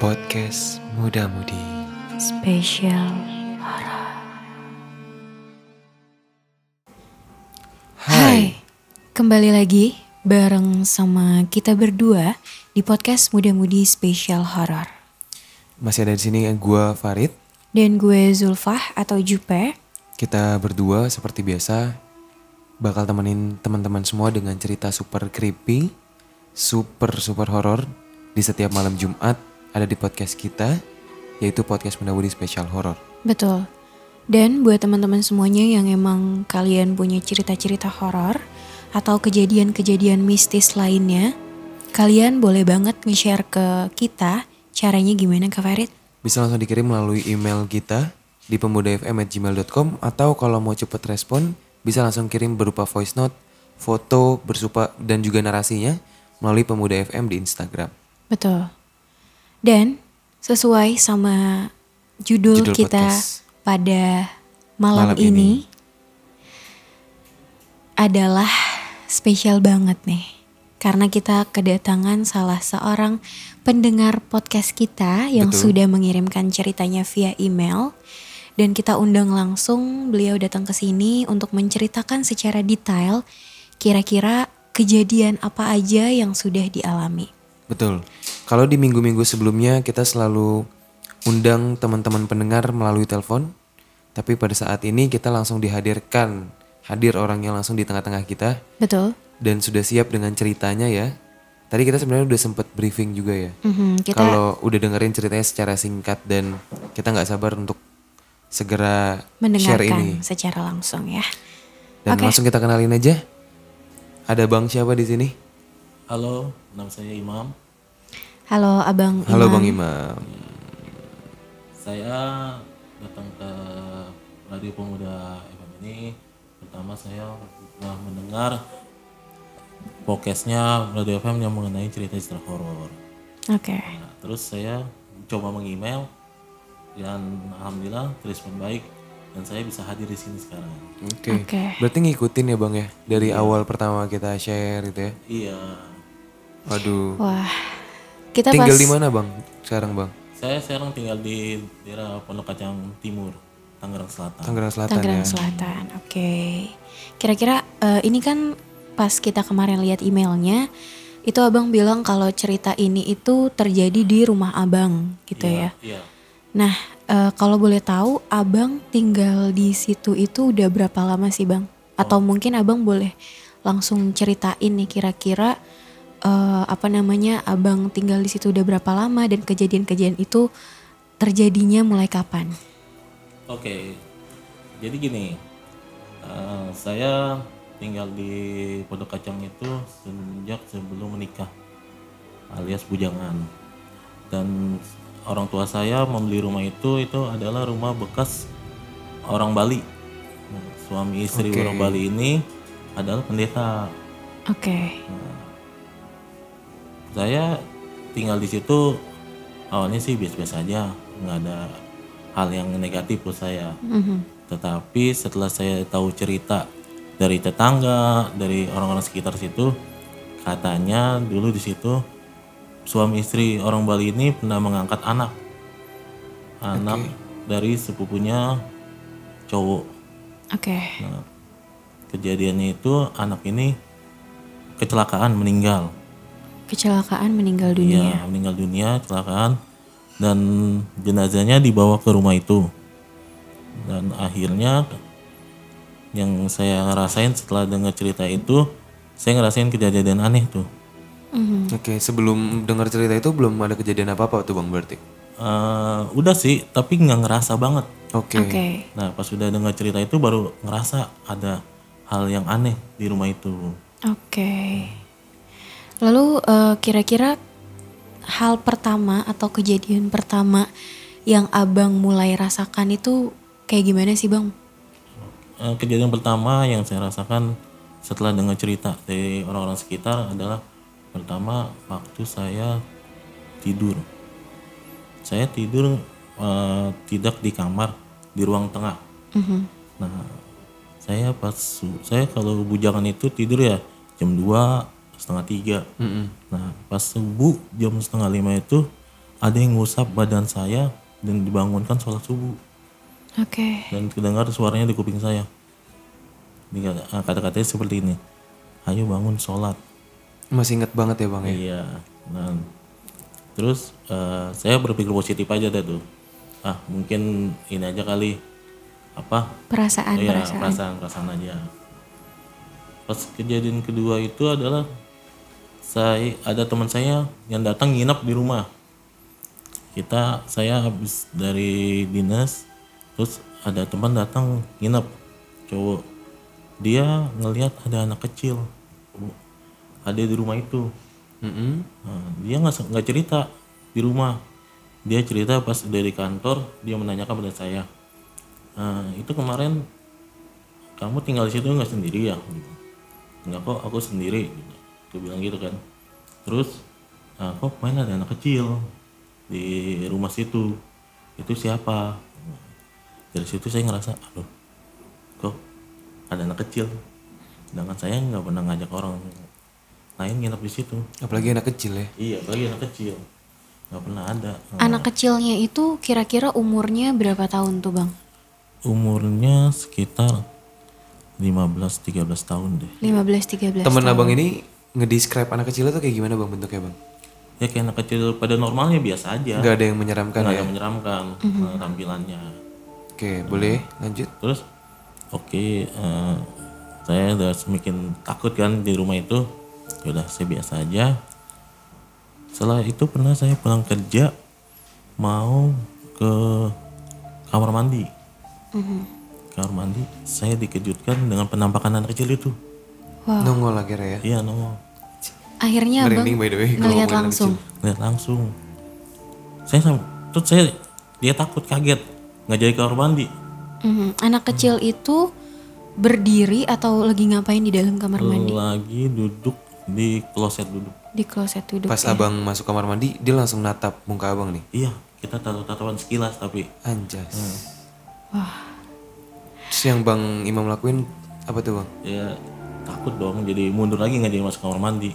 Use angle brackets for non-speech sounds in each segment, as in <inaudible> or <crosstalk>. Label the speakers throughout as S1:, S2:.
S1: Podcast Muda Mudi
S2: Spesial Hai, kembali lagi bareng sama kita berdua di podcast Muda Mudi Spesial Horror.
S1: Masih ada di sini gue Farid.
S2: Dan gue Zulfah atau Jupe.
S1: Kita berdua seperti biasa Bakal temenin teman-teman semua dengan cerita super creepy Super super horor Di setiap malam Jumat ada di podcast kita Yaitu podcast Muda Mudi Spesial Horor
S2: Betul. Dan buat teman-teman semuanya yang emang kalian punya cerita-cerita horor atau kejadian-kejadian mistis lainnya, kalian boleh banget nge-share ke kita caranya gimana Kak Farid?
S1: Bisa langsung dikirim melalui email kita di pemudafm@gmail.com atau kalau mau cepet respon bisa langsung kirim berupa voice note, foto, bersupa dan juga narasinya melalui Pemuda FM di Instagram.
S2: Betul. Dan sesuai sama judul,
S1: Judul
S2: kita
S1: podcast.
S2: pada malam,
S1: Malam ini.
S2: ini, adalah spesial banget nih. Karena kita kedatangan salah seorang pendengar podcast kita yang
S1: Betul.
S2: sudah mengirimkan ceritanya via email dan kita undang langsung beliau datang ke sini untuk menceritakan secara detail kira-kira kejadian apa aja yang sudah dialami.
S1: Betul. Kalau di minggu-minggu sebelumnya kita selalu undang teman-teman pendengar melalui telepon, tapi pada saat ini kita langsung dihadirkan, hadir orang yang langsung di tengah-tengah kita
S2: Betul?
S1: dan sudah siap dengan ceritanya ya. Tadi kita sebenarnya udah sempet briefing juga ya.
S2: Mhm, kita
S1: Kalau udah dengerin ceritanya secara singkat dan kita nggak sabar untuk segera share ini.
S2: secara langsung ya.
S1: Dan
S2: Oke.
S1: langsung kita kenalin aja. Ada Bang siapa di sini?
S3: Halo, nama saya Imam.
S2: Halo Abang
S1: Halo
S2: Imam.
S1: Bang Imam.
S3: Saya datang ke Radio Pemuda FM ini. Pertama saya telah mendengar podcastnya Radio FM yang mengenai cerita-cerita horor.
S2: Oke.
S3: Nah, terus saya coba mengemail dan alhamdulillah respon baik dan saya bisa hadir di sini sekarang.
S1: Oke.
S2: Oke.
S1: Berarti ngikutin ya Bang ya dari awal pertama kita share gitu ya.
S3: Iya,
S1: Waduh.
S2: Wah. Kita
S1: Tinggal
S2: pas
S1: di mana Bang sekarang Bang?
S3: saya sekarang tinggal di daerah Pondok Kacang Timur, Tangerang Selatan.
S1: Tangerang Selatan
S2: Tangerang
S1: ya.
S2: Selatan. Oke. Kira-kira eh, ini kan pas kita kemarin lihat emailnya itu Abang bilang kalau cerita ini itu terjadi di rumah Abang gitu ya.
S3: Iya.
S2: Nah, eh, kalau boleh tahu Abang tinggal di situ itu udah berapa lama sih, Bang? Atau mungkin Abang boleh langsung ceritain nih kira-kira eh, apa namanya Abang tinggal di situ udah berapa lama dan kejadian-kejadian itu terjadinya mulai kapan?
S3: Oke, jadi gini, eh, saya tinggal di Pondok Kacang itu sejak sebelum menikah, alias bujangan. Dan orang tua saya membeli rumah itu itu adalah rumah bekas orang Bali. Nah, Suami istri
S1: Oke.
S3: orang Bali ini adalah pendeta.
S2: Oke.
S3: Saya tinggal di situ awalnya sih biasa-biasa aja, nggak ada hal yang negatif buat saya.
S2: Mhm.
S3: Tetapi setelah saya tahu cerita dari tetangga, dari orang-orang sekitar situ, katanya dulu di situ suami istri orang Bali ini pernah mengangkat anak, anak dari sepupunya cowok.
S2: Oke.
S3: Nah, kejadiannya itu anak ini kecelakaan meninggal.
S2: Kecelakaan meninggal
S3: Iya,
S2: dunia.
S3: meninggal dunia kecelakaan dan jenazahnya dibawa ke rumah itu. Dan akhirnya yang saya rasain setelah dengar cerita itu, saya ngerasain kejadian aneh tuh.
S2: Mhm.
S1: Oke, sebelum dengar cerita itu belum ada kejadian apa-apa tuh Bang berarti.
S3: Eh, udah sih, tapi nggak ngerasa banget.
S1: Oke.
S2: Oke.
S3: Nah, pas sudah dengar cerita itu baru ngerasa ada hal yang aneh di rumah itu.
S2: Oke. Lalu eh, kira-kira hal pertama atau kejadian pertama yang abang mulai rasakan itu kayak gimana sih bang?
S3: Eh, kejadian pertama yang saya rasakan setelah dengar cerita dari orang-orang sekitar adalah pertama waktu saya tidur. Saya tidur eh, tidak di kamar, di ruang tengah.
S2: Mhm.
S3: Nah, saya pas saya kalau bujangan itu tidur ya jam 2 setengah tiga.
S1: Mm-mm.
S3: Nah, pas subuh jam setengah lima itu ada yang ngusap badan saya dan dibangunkan sholat subuh
S2: Oke.
S3: dan kedengar suaranya di kuping saya. Ah, Kata-katanya seperti ini, ayo bangun sholat.
S1: Masih inget banget ya bang ya?
S3: Iya. Nah, terus eh, saya berpikir positif aja dah tuh. Ah mungkin ini aja kali apa?
S2: Perasaan,
S3: Iya
S2: perasaan.
S3: perasaan perasaan aja. Pas kejadian kedua itu adalah saya ada teman saya yang datang nginep di rumah. Kita saya habis dari dinas, terus ada teman datang nginep cowok. Dia ngelihat ada anak kecil ada di rumah itu.
S1: Mm-mm.
S3: Nah, dia nggak nggak cerita di rumah. Dia cerita pas dari kantor dia menanyakan pada saya. "Ah, itu kemarin kamu tinggal di situ nggak sendiri ya? Gitu. Nggak kok aku sendiri. Gitu. Dia bilang gitu kan. Terus "Ah, kok main ada anak kecil di rumah situ. Itu siapa? Dari situ saya ngerasa, aduh, kok ada anak kecil. Sedangkan saya nggak pernah ngajak orang lain nginep di situ.
S1: Apalagi anak kecil ya.
S3: Iya, apalagi anak kecil. Nggak pernah ada.
S2: Anak kecilnya itu kira-kira umurnya berapa tahun tuh bang?
S3: Umurnya sekitar 15-13 tahun deh.
S2: 15-13
S1: Temen
S2: tahun.
S1: abang ini ngedescribe anak kecil itu kayak gimana bang bentuknya bang?
S3: Ya kayak anak kecil pada normalnya biasa aja.
S1: Nggak ada yang menyeramkan
S3: Nggak
S1: ya?
S3: ada menyeramkan eh, tampilannya.
S1: Oke boleh lanjut.
S3: Terus oke eh, saya udah semakin takut kan di rumah itu. Ya udah saya biasa aja. Setelah itu pernah saya pulang kerja mau ke kamar mandi. Kamar mandi saya dikejutkan dengan penampakan anak kecil itu.
S2: Wow.
S1: Nongol akhirnya ya.
S3: Iya nongol.
S2: Akhirnya abang
S1: Merinding by the way.
S2: ngeliat langsung.
S3: lihat langsung saya sam- terus saya dia takut kaget nggak jadi kamar mandi
S2: Mhm. Anak kecil itu berdiri atau lagi ngapain di dalam kamar mandi?
S3: lagi duduk di kloset duduk
S2: Di kloset duduk
S1: Pas
S2: ya?
S1: abang masuk kamar mandi, dia langsung natap muka abang nih.
S3: iya kita taruh tatapan sekilas tapi
S1: Anjas.
S2: Wah.
S1: Terus yang bang Imam lakuin apa tuh bang?
S3: ya takut dong jadi mundur lagi nggak jadi masuk kamar mandi.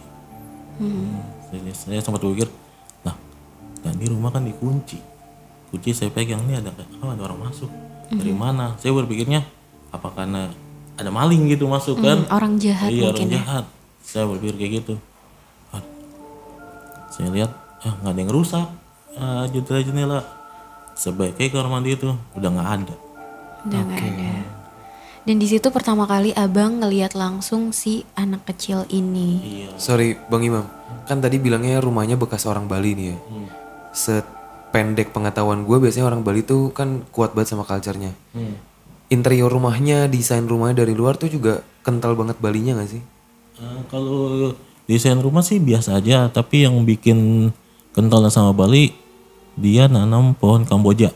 S2: Hmm.
S3: saya, saya sempat berpikir nah dan di rumah kan dikunci. Kunci saya pegang ini ada oh, ada orang masuk. Dari mana? Saya berpikirnya apa karena ada maling gitu masuk kan?
S2: Hmm, orang jahat
S3: iya orang
S2: ya.
S3: jahat. Saya berpikir kayak gitu. Ah, saya lihat ah nggak ada yang rusak. Ah, jendela jendela sebaiknya kamar mandi itu udah nggak ada.
S2: Udah nggak ada. Dan di situ pertama kali abang ngeliat langsung si anak kecil ini.
S3: iya
S1: Sorry bang Imam, kan tadi bilangnya rumahnya bekas orang Bali nih ya.
S3: Hmm.
S1: Sependek pengetahuan gue biasanya orang Bali tuh kan kuat banget sama culture-nya.
S3: Hmm.
S1: Interior rumahnya, desain rumahnya dari luar tuh juga kental banget Balinya gak sih?
S3: Ah, kalau desain rumah sih biasa aja tapi yang bikin kental sama Bali dia nanam pohon kamboja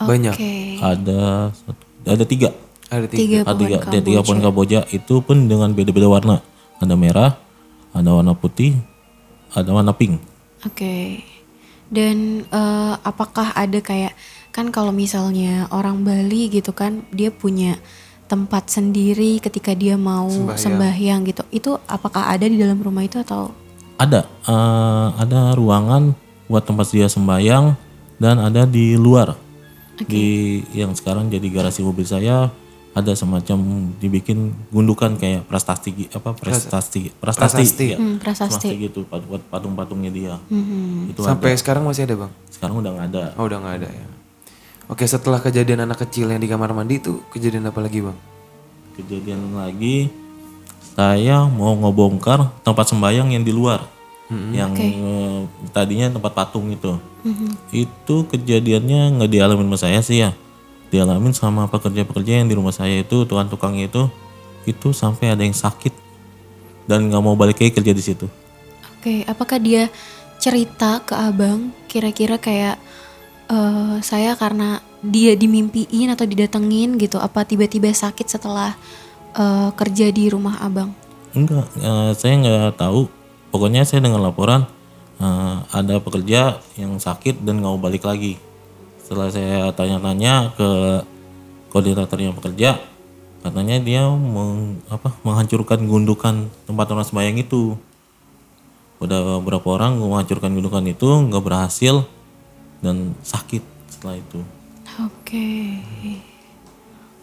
S1: Banyak.
S2: Oke.
S3: ada satu, ada tiga
S1: Ada tiga.
S2: Tiga
S3: ada
S2: pohon
S3: tiga, ada tiga
S2: kamboja.
S3: pohon kamboja itu pun dengan beda-beda warna ada merah ada warna putih ada warna pink
S2: Oke. Dan eh, apakah ada kayak kan kalau misalnya orang Bali gitu kan dia punya tempat sendiri ketika dia mau
S1: Sembahyang.
S2: sembahyang, gitu. Itu apakah ada di dalam rumah itu atau
S3: ada eh, ada ruangan buat tempat dia sembayang dan ada di luar di yang sekarang jadi garasi mobil saya ada semacam dibikin gundukan kayak prestasi apa prestasi prestasi,
S1: Prasasti.
S3: ya.
S2: Hmm,
S3: gitu patung-patungnya dia
S2: Mhm.
S3: itu
S1: Sampai
S3: ada.
S1: sekarang masih ada bang?
S3: sekarang udah nggak ada
S1: Oh udah nggak ada ya. Oke setelah kejadian anak kecil yang di kamar mandi itu kejadian apa lagi bang?
S3: kejadian lagi saya mau ngebongkar tempat sembayang yang di luar yang eh, tadinya tempat patung itu itu kejadiannya nggak dialamin sama saya sih ya dialamin sama pekerja-pekerja yang di rumah saya itu tukang-tukangnya itu itu sampai ada yang sakit dan nggak mau balik lagi kerja di situ
S2: Oke, apakah dia cerita ke abang kira-kira kayak eh, saya karena dia dimimpiin atau didatengin gitu? Apa tiba-tiba sakit setelah eh, kerja di rumah abang?
S3: enggak eh, saya nggak tahu pokoknya saya dengar laporan eh, ada pekerja yang sakit dan nggak mau balik lagi setelah saya tanya-tanya ke koordinator yang bekerja katanya dia meng- apa, menghancurkan gundukan tempat orang sembahyang itu udah beberapa orang menghancurkan gundukan itu nggak berhasil dan sakit setelah itu.
S2: Oke.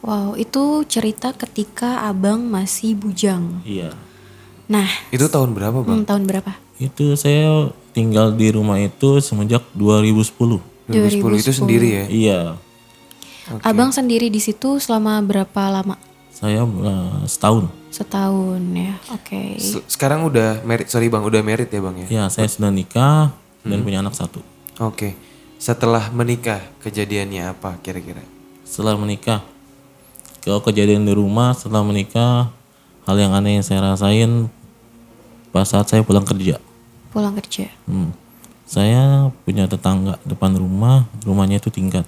S2: Wow, itu cerita ketika abang masih bujang.
S3: Iya.
S2: Nah,
S1: Itu tahun berapa bang?
S2: hmm, tahun berapa?
S3: Itu saya tinggal di rumah itu semenjak 2010.
S1: 2010 itu sendiri ya?
S3: Iya.
S2: Abang sendiri di situ selama berapa lama?
S3: Saya eh, setahun.
S2: Setahun ya. Oke.
S1: Se- Sekarang udah merit, sorry bang, udah merit ya bang ya?
S3: Ya, saya sudah nikah dan punya anak satu.
S1: Oke. Setelah menikah kejadiannya apa kira-kira?
S3: Setelah menikah, kalau kejadian di rumah setelah menikah, hal yang aneh yang saya rasain pas saat saya pulang kerja.
S2: Pulang kerja.
S3: Hmm. Saya punya tetangga depan rumah, rumahnya itu tingkat.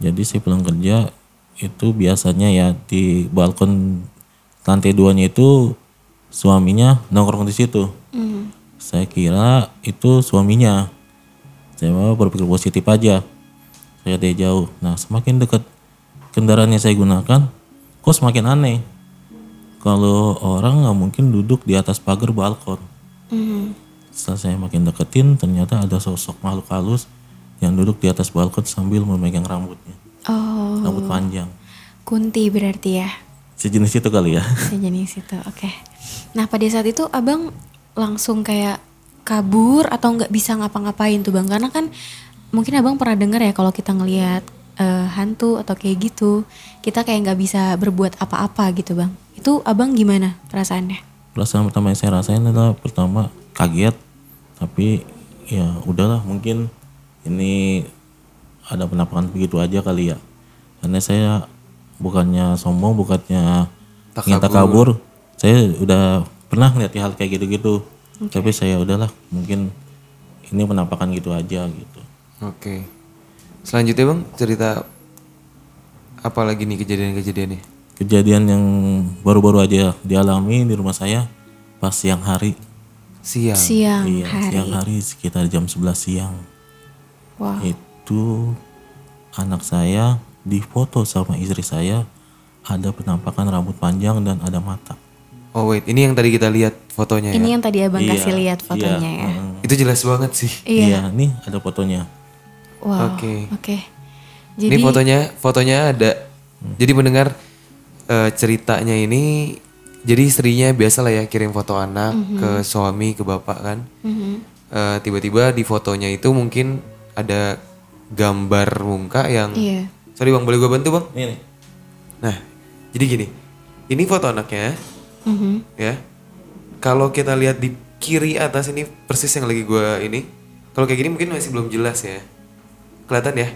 S3: Jadi saya pulang kerja itu biasanya ya di balkon lantai duanya itu suaminya nongkrong di situ.
S2: Hmm.
S3: Saya kira itu suaminya. Saya mau berpikir positif aja. Saya dari jauh. Nah semakin dekat kendaraan yang saya gunakan, kok semakin aneh. Kalau orang nggak mungkin duduk di atas pagar balkon.
S2: Hmm.
S3: Setelah saya makin deketin, ternyata ada sosok makhluk halus yang duduk di atas balkon sambil memegang rambutnya.
S2: Oh,
S3: Rambut panjang.
S2: kunti berarti ya.
S3: Sejenis itu kali ya. <laughs>
S2: Sejenis itu. Oke. Nah, pada saat itu abang langsung kayak kabur atau nggak bisa ngapa-ngapain tuh bang? Karena kan mungkin abang pernah dengar ya kalau kita ngelihat eh, hantu atau kayak gitu, kita kayak nggak bisa berbuat apa-apa gitu bang. Itu abang gimana perasaannya?
S3: Perasaan pertama yang saya rasain adalah pertama kaget, tapi ya udahlah mungkin ini ada penampakan begitu aja kali ya. Karena saya bukannya sombong, bukannya ingin kabur. Saya udah pernah ngeliat hal kayak gitu-gitu. Tapi saya udahlah mungkin ini penampakan gitu aja gitu.
S1: Oke. Selanjutnya bang, cerita apa lagi nih kejadian-kejadiannya?
S3: Kejadian yang baru-baru aja dialami di rumah saya pas siang hari.
S1: Siang.
S2: Siang
S3: iya,
S2: hari.
S3: siang hari sekitar jam 11 siang.
S2: Wow.
S3: Itu anak saya difoto sama istri saya ada penampakan rambut panjang dan ada mata.
S1: Oh wait, ini yang tadi kita lihat fotonya ya?
S2: Ini yang tadi abang
S3: Iya,
S2: kasih lihat fotonya
S3: iya,
S2: ya.
S3: mm.
S1: Itu jelas banget sih.
S2: Iya.
S3: Iya, nih ada fotonya.
S2: Wow.
S1: Oke.
S2: Oke.
S1: Ini
S2: Jadi
S1: fotonya, fotonya ada. Jadi mendengar eh, ceritanya ini, jadi istrinya biasa lah ya kirim foto anak ke suami ke bapak kan.
S2: Mhm.
S1: Eh, Tiba-tiba di fotonya itu mungkin ada gambar muka yang.
S2: Iya.
S1: Sorry bang, boleh gue bantu bang?
S3: Ini.
S1: Nah, jadi gini, ini foto anaknya
S2: Mhm.
S1: ya. Kalau kita lihat di kiri atas ini persis yang lagi gue ini. Kalau kayak gini mungkin masih belum jelas ya. Kelihatan ya?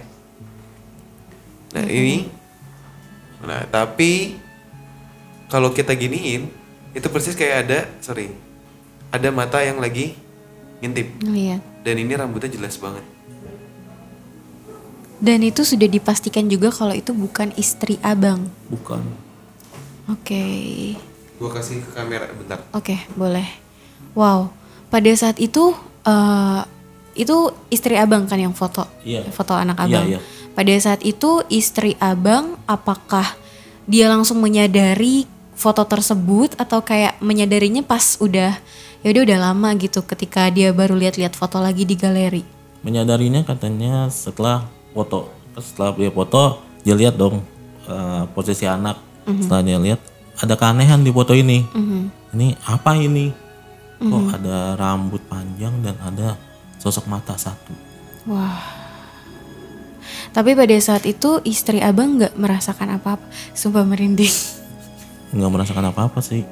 S1: Nah ini. Nah tapi kalau kita giniin itu persis kayak ada, sorry, ada mata yang lagi ngintip.
S2: Ngeliat.
S1: Dan ini rambutnya jelas banget.
S2: Dan itu sudah dipastikan juga kalau itu bukan istri abang.
S3: Bukan.
S2: Oke.
S1: Gue kasih ke kamera bentar.
S2: Oke, boleh. Wow. Pada saat itu eh itu istri abang kan yang foto.
S3: Iya.
S2: Foto anak
S3: Iya,
S2: abang.
S3: iya.
S2: Pada saat itu istri abang apakah dia langsung menyadari foto tersebut atau kayak menyadarinya pas udah ya udah udah lama gitu ketika dia baru lihat-lihat foto lagi di galeri.
S3: Menyadarinya katanya setelah foto. Setelah dia foto, dia lihat dong eh, posisi anak. Setelah dia lihat ada keanehan di foto ini. Ini apa ini? Kok ada rambut panjang dan ada sosok mata satu.
S2: Wah. Tapi pada saat itu istri abang nggak merasakan apa-apa. Sumpah merinding. <laughs>
S3: Nggak merasakan apa-apa sih.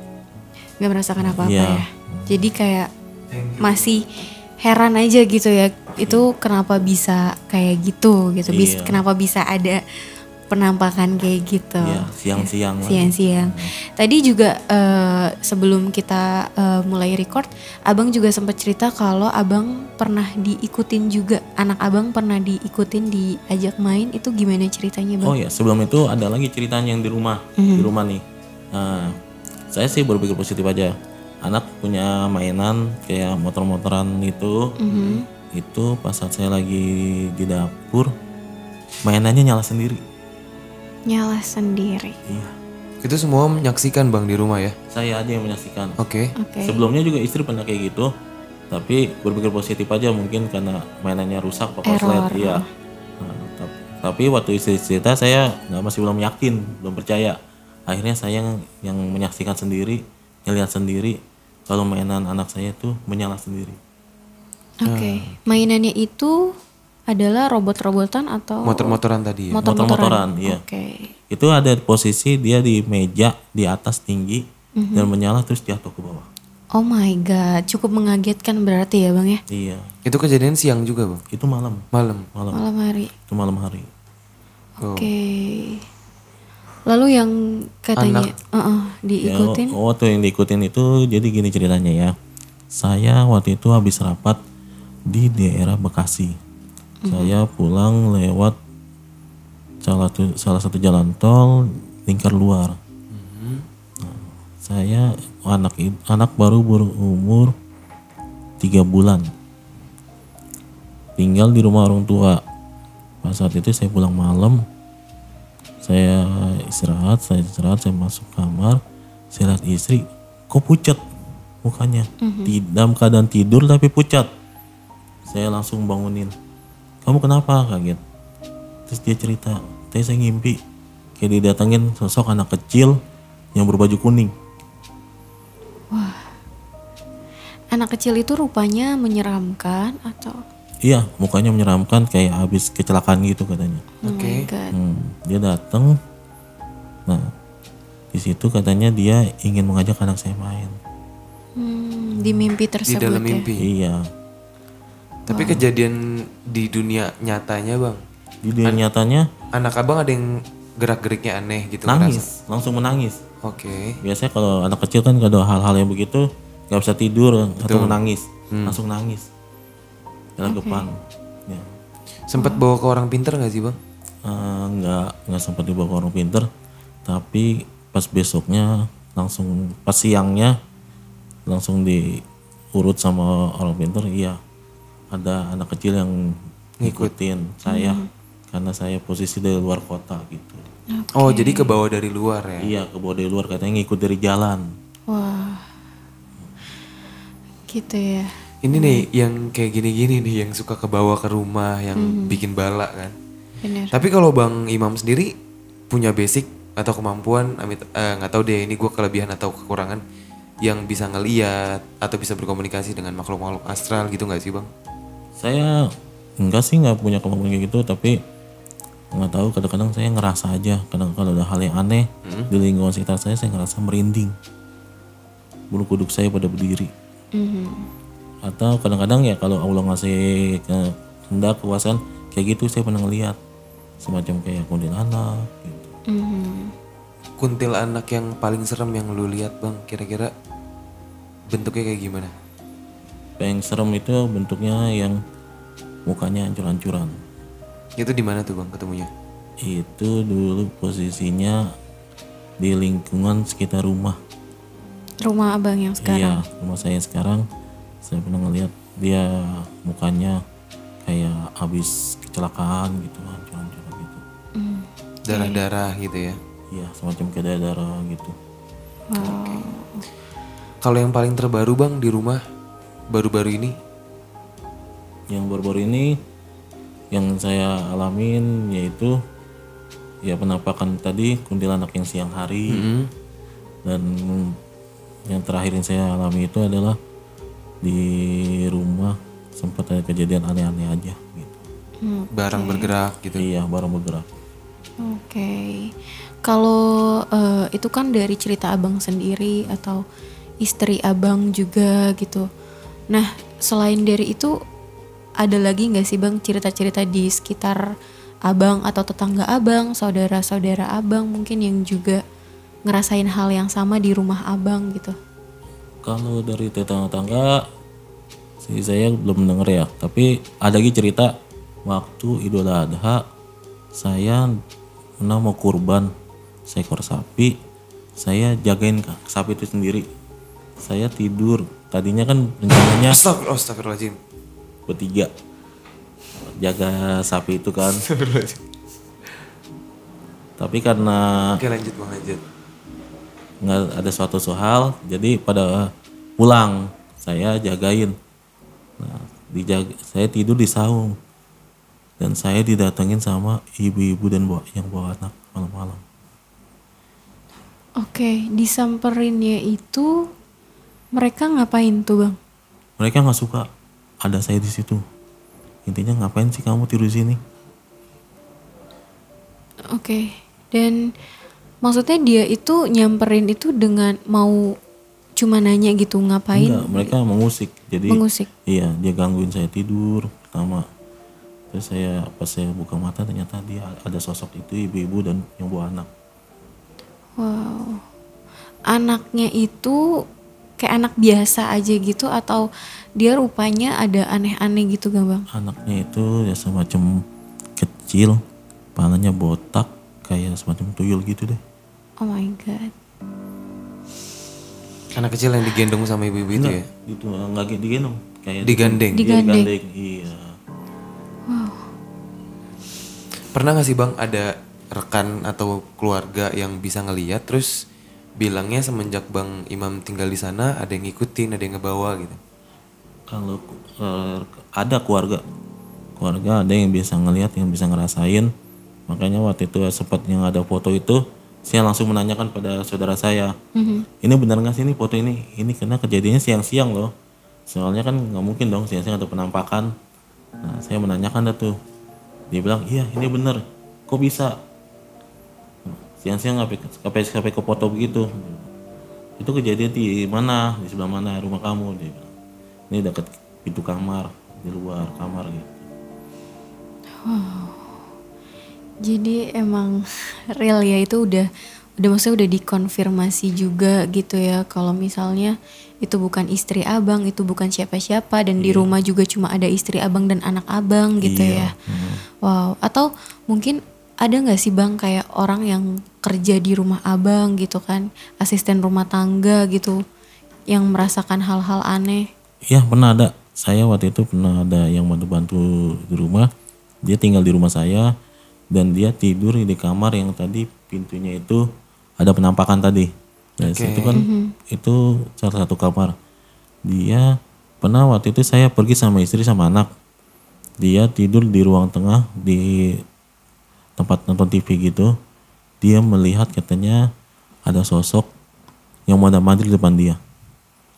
S2: nggak merasakan apa-apa
S3: Iya.
S2: ya. Jadi kayak masih heran aja gitu ya. Itu kenapa bisa kayak gitu gitu. Bis-
S3: Iya.
S2: Kenapa bisa ada penampakan kayak gitu.
S3: Iya, siang-siang lah.
S2: Siang-siang. Tadi juga eh, sebelum kita eh, mulai record, abang juga sempat cerita kalau abang pernah diikutin juga. Anak abang pernah diikutin diajak main. Itu gimana ceritanya bang?
S3: Oh ya, sebelum itu ada lagi ceritanya yang di rumah, di rumah nih. Nah, saya sih berpikir positif aja. Anak punya mainan kayak motor-motoran itu. Itu pas saat saya lagi di dapur, mainannya nyala sendiri.
S2: Nyala sendiri.
S3: Iya.
S1: Itu semua menyaksikan bang di rumah ya?
S3: Saya aja yang menyaksikan.
S1: Oke.
S2: Oke.
S3: Sebelumnya juga istri pernah kayak gitu. tapi berpikir positif aja mungkin karena mainannya rusak korslet iya Nah, tap- tapi waktu istri cerita saya nggak masih belum yakin belum percaya akhirnya saya yang, yang menyaksikan sendiri ngelihat sendiri kalau mainan anak saya itu menyala sendiri
S2: Oke. Mainannya itu adalah robot-robotan atau
S1: Motor-motoran tadi ya.
S3: motor-motoran iya
S2: Oke.
S3: itu ada posisi dia di meja di atas tinggi dan menyala terus jatuh ke bawah
S2: Oh my god, cukup mengagetkan berarti ya bang ya?
S3: iya
S1: Itu kejadian siang juga bang.
S3: itu malam
S1: Malam.
S3: malam
S2: Malam hari.
S3: itu malam hari
S1: Oh.
S2: Lalu yang katanya uh-uh, diikutin?
S3: Ya, oh, waktu yang diikutin itu jadi gini ceritanya ya. Saya waktu itu habis rapat di daerah Bekasi. Saya pulang lewat salah satu salah satu jalan tol lingkar luar. Nah, saya anak anak baru berumur tiga bulan. Tinggal di rumah orang tua. Pas saat itu saya pulang malam, saya istirahat, saya istirahat, saya masuk kamar, saya lihat istri, kok pucat mukanya, Di- dalam keadaan tidur tapi pucat. Saya langsung bangunin, kamu kenapa kaget? Terus dia cerita, tadi saya ngimpi, kayak didatengin sosok anak kecil yang berbaju kuning.
S2: Anak kecil itu rupanya menyeramkan atau?
S3: Iya, mukanya menyeramkan kayak habis kecelakaan gitu katanya.
S2: Oh my god.
S3: Hmm, dia datang, nah di situ katanya dia ingin mengajak anak saya main.
S2: Hmm, di mimpi
S1: Di
S2: tersebut
S1: dalam
S2: ya?
S1: mimpi.
S3: Iya,
S1: Tapi kejadian di dunia nyatanya bang.
S3: di dunia nyatanya
S1: Anak abang ada yang gerak-geriknya aneh gitu ngerasa.
S3: nangis, langsung menangis.
S1: Oke.
S3: Biasanya kalau anak kecil kan kalau hal-hal yang begitu nggak bisa tidur atau menangis, langsung nangis. Gelagapan. Ya.
S1: Sempat bawa ke orang pinter nggak sih bang?
S3: Eh, nggak nggak sempat dibawa ke orang pinter, tapi pas besoknya langsung pas siangnya langsung diurut sama orang pinter, iya ada anak kecil yang ngikutin saya karena saya posisi dari luar kota gitu.
S1: Oh jadi ke bawah dari luar ya?
S3: Iya ke bawah dari luar katanya ngikut dari jalan.
S2: Wah. Gitu ya.
S1: Ini nih yang kayak gini-gini nih yang suka ke bawah ke rumah yang bikin bala kan.
S2: Bener.
S1: Tapi kalau bang Imam sendiri punya basic atau kemampuan, amit eh, nggak tahu deh ini gue kelebihan atau kekurangan yang bisa ngeliat atau bisa berkomunikasi dengan makhluk-makhluk astral gitu nggak sih bang?
S3: Saya enggak sih nggak punya kemampuan kayak gitu tapi nggak tahu kadang-kadang saya ngerasa aja kadang kalau ada hal yang aneh di lingkungan sekitar saya saya ngerasa merinding bulu kuduk saya pada berdiri
S2: Mhm.
S3: Atau kadang-kadang ya kalau Allah ngasih ke kehendak kekuasaan kayak gitu saya pernah ngeliat semacam kayak kuntilanak gitu.
S2: Mhm.
S1: Kuntilanak yang paling serem yang lu lihat bang, kira-kira bentuknya kayak gimana?
S3: yang serem itu bentuknya yang mukanya hancur-hancuran
S1: Itu di mana tuh bang ketemunya?
S3: itu dulu posisinya di lingkungan sekitar rumah
S2: Rumah abang yang sekarang.
S3: Iya, rumah saya sekarang saya pernah ngeliat dia mukanya kayak habis kecelakaan gitu, hancur-hancur gitu.
S1: Darah-darah gitu ya?
S3: Iya, semacam kayak darah gitu.
S1: Kalau yang paling terbaru bang di rumah baru-baru ini?
S3: Yang baru-baru ini yang saya alamin yaitu ya penampakan tadi kuntilanak yang siang hari. Dan yang terakhir yang saya alami itu adalah di rumah sempat ada kejadian aneh-aneh aja gitu.
S1: barang bergerak gitu.
S3: Iya, barang bergerak.
S2: Oke. Kalau eh, itu kan dari cerita abang sendiri atau istri abang juga gitu. Nah, selain dari itu ada lagi nggak sih bang cerita-cerita di sekitar abang atau tetangga abang, saudara-saudara abang mungkin yang juga ngerasain hal yang sama di rumah abang gitu?
S3: Kalau dari tetangga-tetangga sih saya belum denger ya, tapi ada lagi cerita waktu Idul Adha saya pernah mau kurban seekor sapi, saya jagain sapi itu sendiri. Saya tidur, tadinya kan rencananya
S1: Astagfirullah, astagfirullahaladzim.
S3: bertiga jaga sapi itu kan, tapi karena
S1: Oke lanjut bang lanjut.
S3: Nggak ada suatu soal jadi pada pulang saya jagain. Dijaga saya tidur di saung. Dan saya didatengin sama ibu-ibu dan bawa, yang bawa anak malam-malam.
S2: Oke, disamperinnya itu mereka ngapain tuh bang?
S3: mereka nggak suka ada saya di situ. Intinya ngapain sih kamu tidur di sini?
S2: Oke, dan maksudnya dia itu nyamperin itu dengan mau cuma nanya gitu ngapain?
S3: enggak mereka mengusik jadi
S2: Mengusik.
S3: iya dia gangguin saya tidur pertama terus saya pas saya buka mata ternyata dia ada sosok itu ibu-ibu dan yang bawa anak
S2: Wow, anaknya itu kayak anak biasa aja gitu atau dia rupanya ada aneh-aneh gitu gak bang?
S3: anaknya itu ya semacam kecil palanya botak kayak semacam tuyul gitu deh
S2: Oh my god.
S1: Anak kecil yang digendong sama ibu-ibu itu ya?
S3: itu nggak gitu digendong kayak
S1: Digandeng.
S3: Iya,
S2: Digandeng.
S3: digandeng iya
S1: Pernah gak sih bang ada rekan atau keluarga yang bisa ngeliat terus bilangnya semenjak bang Imam tinggal di sana ada yang ngikutin, ada yang ngebawa gitu.
S3: kalau eh, ada keluarga keluarga ada yang bisa ngelihat yang bisa ngerasain makanya waktu itu sempat yang ada foto itu saya langsung menanyakan pada saudara saya ini benar nggak sih ini foto ini? Ini karena kejadiannya siang-siang loh. Soalnya kan nggak mungkin dong siang-siang ada penampakan. Nah saya menanyakan dah tuh. Dia bilang iya ini bener kok bisa? Siang-siang sampai sampai ke foto begitu? Itu kejadian di mana? Di sebelah mana? Rumah kamu? Dia bilang. Ini dekat pintu kamar di luar kamar gitu
S2: Jadi emang real ya itu udah udah maksudnya udah dikonfirmasi juga gitu ya kalau misalnya itu bukan istri abang itu bukan siapa-siapa dan di rumah juga cuma ada istri abang dan anak abang gitu ya. Wow. Atau mungkin ada nggak sih bang kayak orang yang kerja di rumah abang gitu kan asisten rumah tangga gitu yang merasakan hal-hal aneh.
S3: Iya pernah ada. Saya waktu itu pernah ada yang bantu-bantu di rumah. Dia tinggal di rumah saya dan dia tidur di kamar yang tadi pintunya itu ada penampakan tadi. Dari situ kan itu salah satu kamar. Dia pernah waktu itu saya pergi sama istri sama anak. Dia tidur di ruang tengah di tempat nonton TV gitu. Dia melihat katanya ada sosok yang mau mandi di depan dia.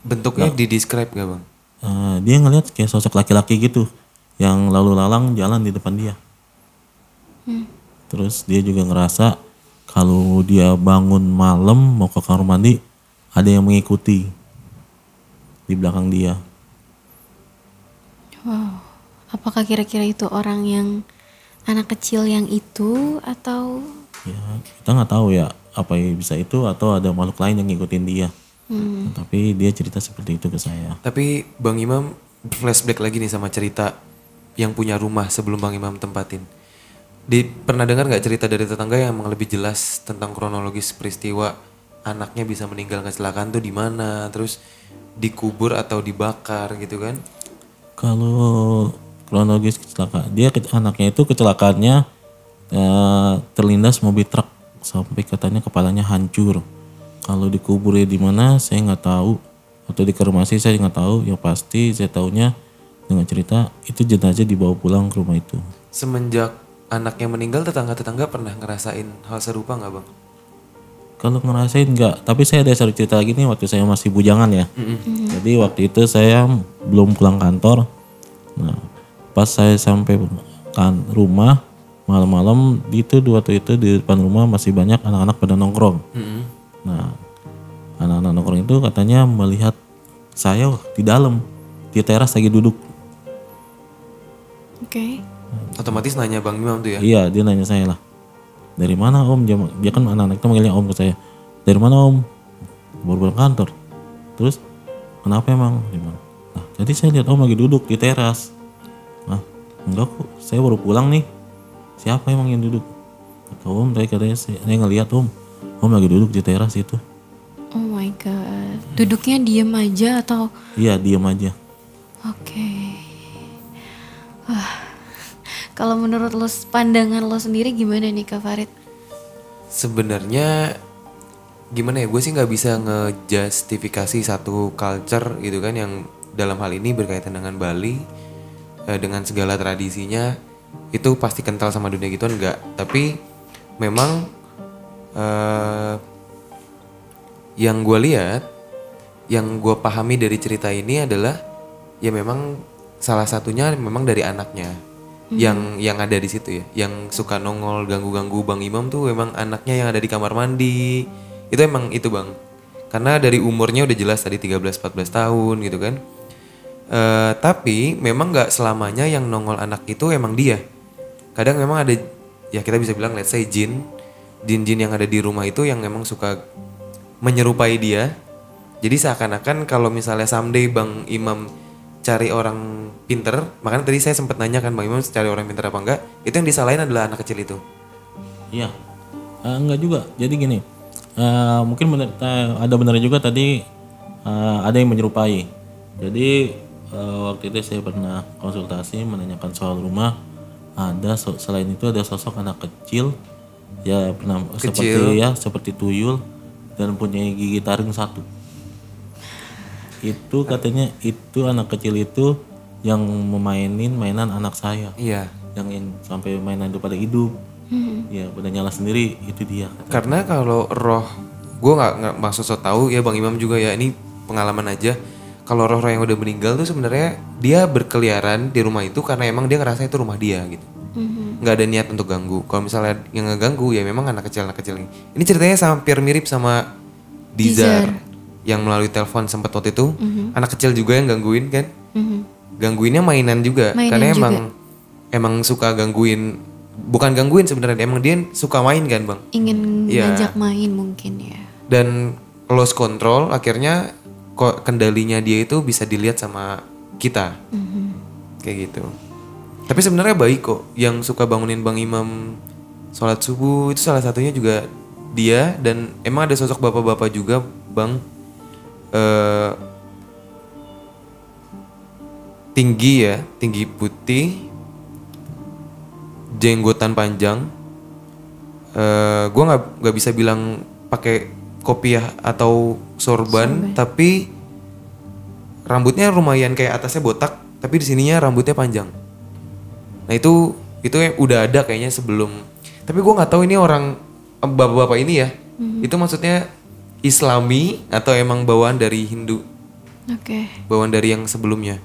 S1: Bentuknya di describe gak bang?
S3: Eh, dia ngelihat kayak sosok laki-laki gitu yang lalu lalang jalan di depan dia. Terus dia juga ngerasa kalau dia bangun malam mau ke kamar mandi ada yang mengikuti di belakang dia.
S2: Wow. Apakah kira-kira itu orang yang anak kecil yang itu atau
S3: Ya kita nggak tahu ya apa yang bisa itu atau ada makhluk lain yang ngikutin dia. Tapi dia cerita seperti itu ke saya.
S1: Tapi bang Imam flashback lagi nih sama cerita yang punya rumah sebelum bang Imam tempatin. Di, pernah dengar nggak cerita dari tetangga yang emang lebih jelas tentang kronologis peristiwa anaknya bisa meninggal kecelakaan tuh di mana, terus dikubur atau dibakar gitu kan?
S3: Kalau kronologis kecelakaan, dia ke- anaknya itu kecelakaannya eh, terlindas mobil truk sampai katanya kepalanya hancur. Kalau dikuburnya di mana saya nggak tahu atau dikremasi saya nggak tahu. Yang pasti saya tahunya dengan cerita itu jenazah dibawa pulang ke rumah itu.
S1: Semenjak anaknya meninggal tetangga-tetangga pernah ngerasain hal serupa nggak bang?
S3: Kalau ngerasain nggak, tapi saya ada satu cerita lagi nih waktu saya masih bujangan ya. Jadi waktu itu saya belum pulang kantor. Nah, pas saya sampai kan rumah malam-malam itu dua waktu itu di depan rumah masih banyak anak-anak pada nongkrong. Nah, anak-anak nongkrong itu katanya melihat saya di dalam di teras lagi duduk.
S2: Oke.
S1: Otomatis nanya bang Imam tuh ya?
S3: Iya, dia nanya saya lah. Dari mana om? Dia, dia kan anak-anak itu manggilnya om ke saya. Dari mana om? Baru pulang kantor. Terus, kenapa emang? Dia bilang, Nah, jadi saya lihat om lagi duduk di teras. Nah, enggak kok. Saya baru pulang nih. Siapa emang yang duduk? Kata om, tadi katanya saya, saya ngeliat om. Om lagi duduk di teras itu.
S2: Oh my god. Duduknya diem aja atau
S3: Iya, diam aja.
S2: Kalau menurut lo pandangan lo sendiri gimana nih Kak Farid?
S1: Sebenarnya gimana ya gue sih nggak bisa ngejustifikasi satu culture gitu kan yang dalam hal ini berkaitan dengan Bali eh, dengan segala tradisinya itu pasti kental sama dunia gitu enggak tapi memang eh, yang gue lihat yang gue pahami dari cerita ini adalah ya memang salah satunya memang dari anaknya yang yang ada di situ ya. Yang suka nongol ganggu-ganggu bang Imam tuh memang anaknya yang ada di kamar mandi. Itu emang itu bang. Karena dari umurnya udah jelas tadi 13-14 tahun gitu kan. Eh, tapi memang nggak selamanya yang nongol anak itu emang dia. Kadang memang ada ya kita bisa bilang let's say jin jin-jin yang ada di rumah itu yang memang suka menyerupai dia. Jadi seakan-akan kalau misalnya someday bang Imam cari orang pinter makanya tadi saya sempat nanya kan bang Imam cari orang pinter apa enggak itu yang disalahin adalah anak kecil itu
S3: Iya, Eh, enggak juga. Jadi gini, eh, mungkin bener, eh, ada benar juga tadi eh, ada yang menyerupai. Jadi eh, waktu itu saya pernah konsultasi menanyakan soal rumah. Ada so- selain itu ada sosok anak kecil, ya pernah seperti ya seperti tuyul dan punya gigi taring satu. Itu katanya itu anak kecil itu yang memainin mainan anak saya
S1: iya
S3: yang in- sampai mainan itu pada hidup ya pada nyala sendiri itu dia kata.
S1: Karena kalau roh, gue nggak nggak maksud so tahu ya Bang Imam juga ya ini pengalaman aja. Kalau roh-roh yang udah meninggal tuh sebenarnya dia berkeliaran di rumah itu karena emang dia ngerasa itu rumah dia gitu. Nggak ada niat untuk ganggu. Kalau misalnya yang ngeganggu ya memang anak kecil anak kecil ini. Ini ceritanya hampir mirip sama Dizar, yang melalui telepon sempat waktu itu anak kecil juga yang gangguin kan.
S2: Mhm.
S1: Gangguinnya mainan juga
S2: Mainan
S1: karena
S2: juga.
S1: emang emang suka gangguin bukan gangguin sebenarnya emang dia suka main kan bang
S2: ingin
S1: Iya.
S2: ngajak main mungkin ya
S1: dan lost control akhirnya kok kendalinya dia itu bisa dilihat sama kita kayak gitu tapi sebenarnya baik kok yang suka bangunin bang imam sholat subuh itu salah satunya juga dia dan emang ada sosok bapak-bapak juga bang eh tinggi ya tinggi putih jenggotan panjang. Eh gue nggak nggak bisa bilang pakai kopiah atau sorban, tapi rambutnya lumayan kayak atasnya botak tapi di sininya rambutnya panjang. Nah itu itu yang udah ada kayaknya sebelum. Tapi gue nggak tahu ini orang eh, bapak-bapak ini ya. Itu maksudnya Islami atau emang bawaan dari Hindu?
S2: Oke.
S1: Bawaan dari yang sebelumnya.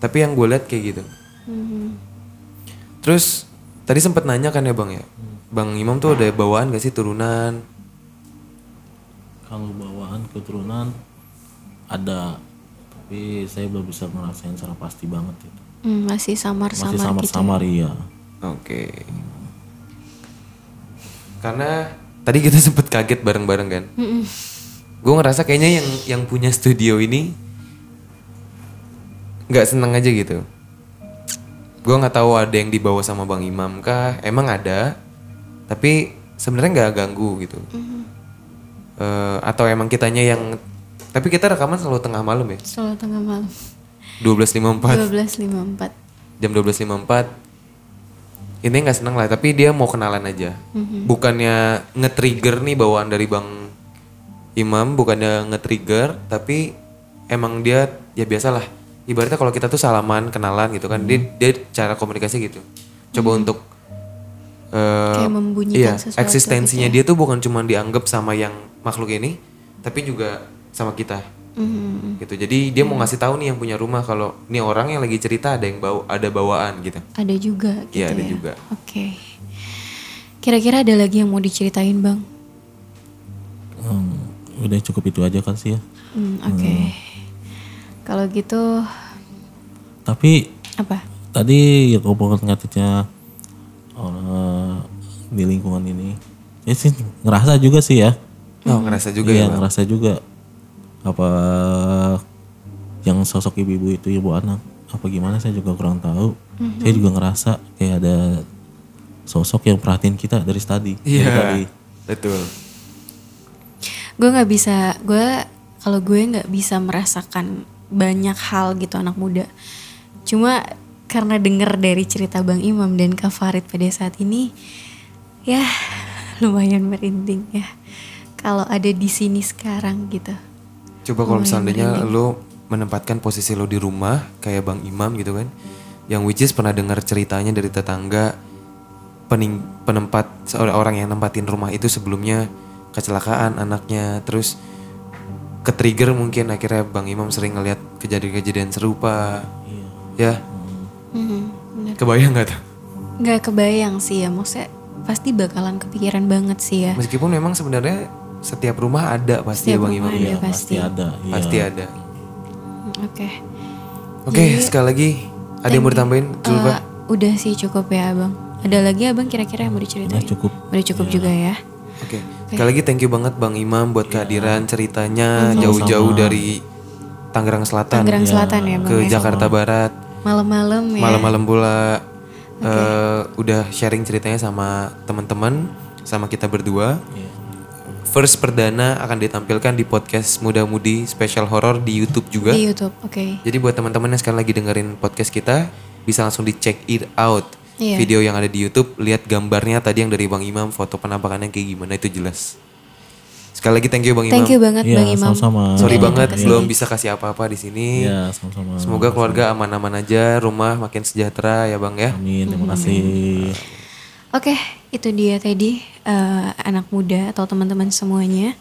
S1: Tapi yang gue lihat kayak gitu.
S2: Mhm.
S1: terus tadi sempat nanya kan ya bang ya? Bang Imam tuh ada bawaan gak sih turunan?
S3: Kalau bawaan keturunan ada. Tapi saya belum bisa ngerasain secara pasti banget itu.
S2: Hmm, masih samar-samar
S3: masih
S2: gitu
S3: samar-samar iya.
S1: Oke. Karena tadi kita <laughs> sempet kaget bareng-bareng kan. Gue ngerasa kayaknya yang yang punya studio ini nggak seneng aja gitu. Gue nggak tahu ada yang dibawa sama bang Imam kah? Emang ada tapi sebenarnya nggak ganggu gitu. Eh, atau emang kitanya yang tapi kita rekaman selalu tengah malam ya?
S2: Selalu tengah malam.
S1: 12.54
S2: 12.54
S1: jam 12.54 ini nggak seneng lah tapi dia mau kenalan aja. Bukannya nge-trigger nih bawaan dari bang Imam bukannya nge-trigger tapi emang dia ya biasalah. Ibaratnya kalau kita tuh salaman kenalan gitu kan dia dia cara komunikasi gitu. Coba untuk eh,
S2: Kayak membunyikan
S1: iya,
S2: sesuatu
S1: eksistensinya
S2: gitu
S1: dia tuh bukan cuma dianggap sama yang makhluk ini tapi juga sama kita
S2: Mhm.
S1: gitu. Jadi dia mau ngasih tahu nih yang punya rumah kalau ini orang yang lagi cerita ada yang bawa ada bawaan gitu.
S2: Ada juga gitu
S1: Iya, ada
S2: ya?
S1: juga.
S2: oke. Kira-kira ada lagi yang mau diceritain bang?
S3: Hmm, udah cukup itu aja kan sih ya?
S2: Hmm, oke. Kalau gitu
S3: tapi
S2: apa?
S3: tadi ya ngobrol ngaitnya eh, di lingkungan ini ya sih ngerasa juga sih ya?
S1: Oh ngerasa juga
S3: iya
S1: ya Bang?
S3: ngerasa juga apa yang sosok ibu-ibu itu ibu anak apa gimana saya juga kurang tahu. Saya juga ngerasa kayak ada sosok yang perhatiin kita dari tadi dari
S1: iya
S3: tadi.
S1: betul.
S2: Gue nggak bisa gue kalau gue nggak bisa merasakan banyak hal gitu anak muda. Cuma karena denger dari cerita bang Imam dan Kak Farid pada saat ini ya lumayan merinding ya. Kalau ada di sini sekarang gitu
S1: coba kalau misalnya lo menempatkan posisi lo di rumah kayak bang Imam gitu kan yang which is pernah dengar ceritanya dari tetangga pening, penempat seorang orang yang nempatin rumah itu sebelumnya kecelakaan anaknya terus ke trigger mungkin akhirnya Bang Imam sering ngeliat kejadian-kejadian serupa. Ya?
S2: Mhm, bener.
S1: kebayang nggak tuh?
S2: Nggak kebayang sih ya, maksudnya pasti bakalan kepikiran banget sih ya.
S1: meskipun memang sebenarnya setiap rumah ada pasti
S2: Setiap
S1: ya Bang Imam
S2: ada.
S1: ya
S2: pasti.
S3: pasti ada iya.
S1: pasti ada
S2: Oke.
S1: oke sekali lagi ada yang mau ditambahin Zulfa
S2: Eh, udah sih cukup ya abang. Ada lagi abang kira-kira yang mau diceritain?
S3: Udah cukup.
S2: Udah cukup juga ya.
S1: Oke, sekali lagi thank you banget Bang Imam buat kehadiran ceritanya jauh-jauh dari Tangerang Selatan
S2: Tangerang Selatan ya bang.
S1: ke
S2: ya?
S1: Jakarta Barat,
S2: Malam-malam ya.
S1: malam-malam pula eh, udah sharing ceritanya sama teman-teman, sama kita berdua.
S3: Iya.
S1: First perdana akan ditampilkan di podcast Muda Mudi Special Horror di YouTube juga.
S2: Di YouTube, oke.
S1: Jadi buat teman-teman yang sekarang lagi dengerin podcast kita, bisa langsung di check it out.
S2: Iya.
S1: Video yang ada di YouTube, lihat gambarnya tadi yang dari Bang Imam, foto penampakannya kayak gimana itu jelas. Sekali lagi thank you Bang Imam.
S2: Thank you banget
S3: Iya,
S2: bang Imam.
S3: sama-sama.
S1: Sorry
S2: Udah
S1: banget belum bisa kasih apa-apa di sini.
S3: Iya, sama-sama.
S1: Semoga keluarga aman-aman aja, rumah makin sejahtera ya Bang ya.
S3: Amin, terima kasih.
S2: Oke, itu dia tadi eh, anak muda atau teman-teman semuanya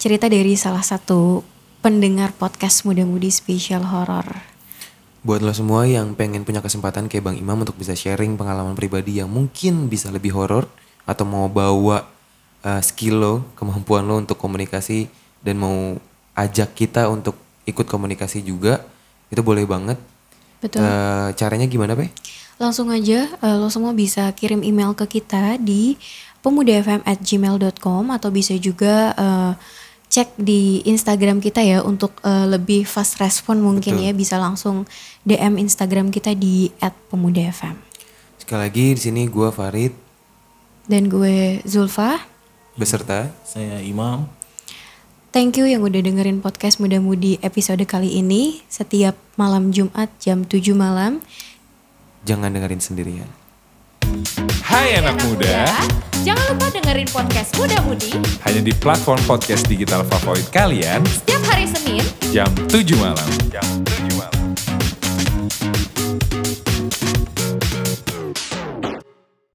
S2: cerita dari salah satu pendengar podcast muda-mudi spesial horor.
S1: Buat lo semua yang pengen punya kesempatan kayak Bang Imam untuk bisa sharing pengalaman pribadi yang mungkin bisa lebih horor atau mau bawa uh, skill lo, kemampuan lo untuk komunikasi dan mau ajak kita untuk ikut komunikasi juga, itu boleh banget.
S2: Betul.
S1: Uh, caranya gimana, Pe?
S2: Langsung aja eh, lo semua bisa kirim email ke kita di pemudafm@gmail.com atau bisa juga eh, cek di Instagram kita ya untuk eh, lebih fast respon mungkin ya bisa langsung DM Instagram kita di @pemudafm.
S1: Sekali lagi di sini gua Farid
S2: Dan gue Zulfa.
S1: beserta
S3: Saya Imam.
S2: Thank you yang udah dengerin podcast Muda Mudi episode kali ini setiap malam Jumat jam 7 malam.
S1: jangan dengerin sendirian.
S4: Hai anak muda,
S5: Jangan lupa dengerin podcast Muda Mudi
S4: hanya di platform podcast digital favorit kalian
S5: setiap hari Senin
S4: jam 7 malam. Jam 7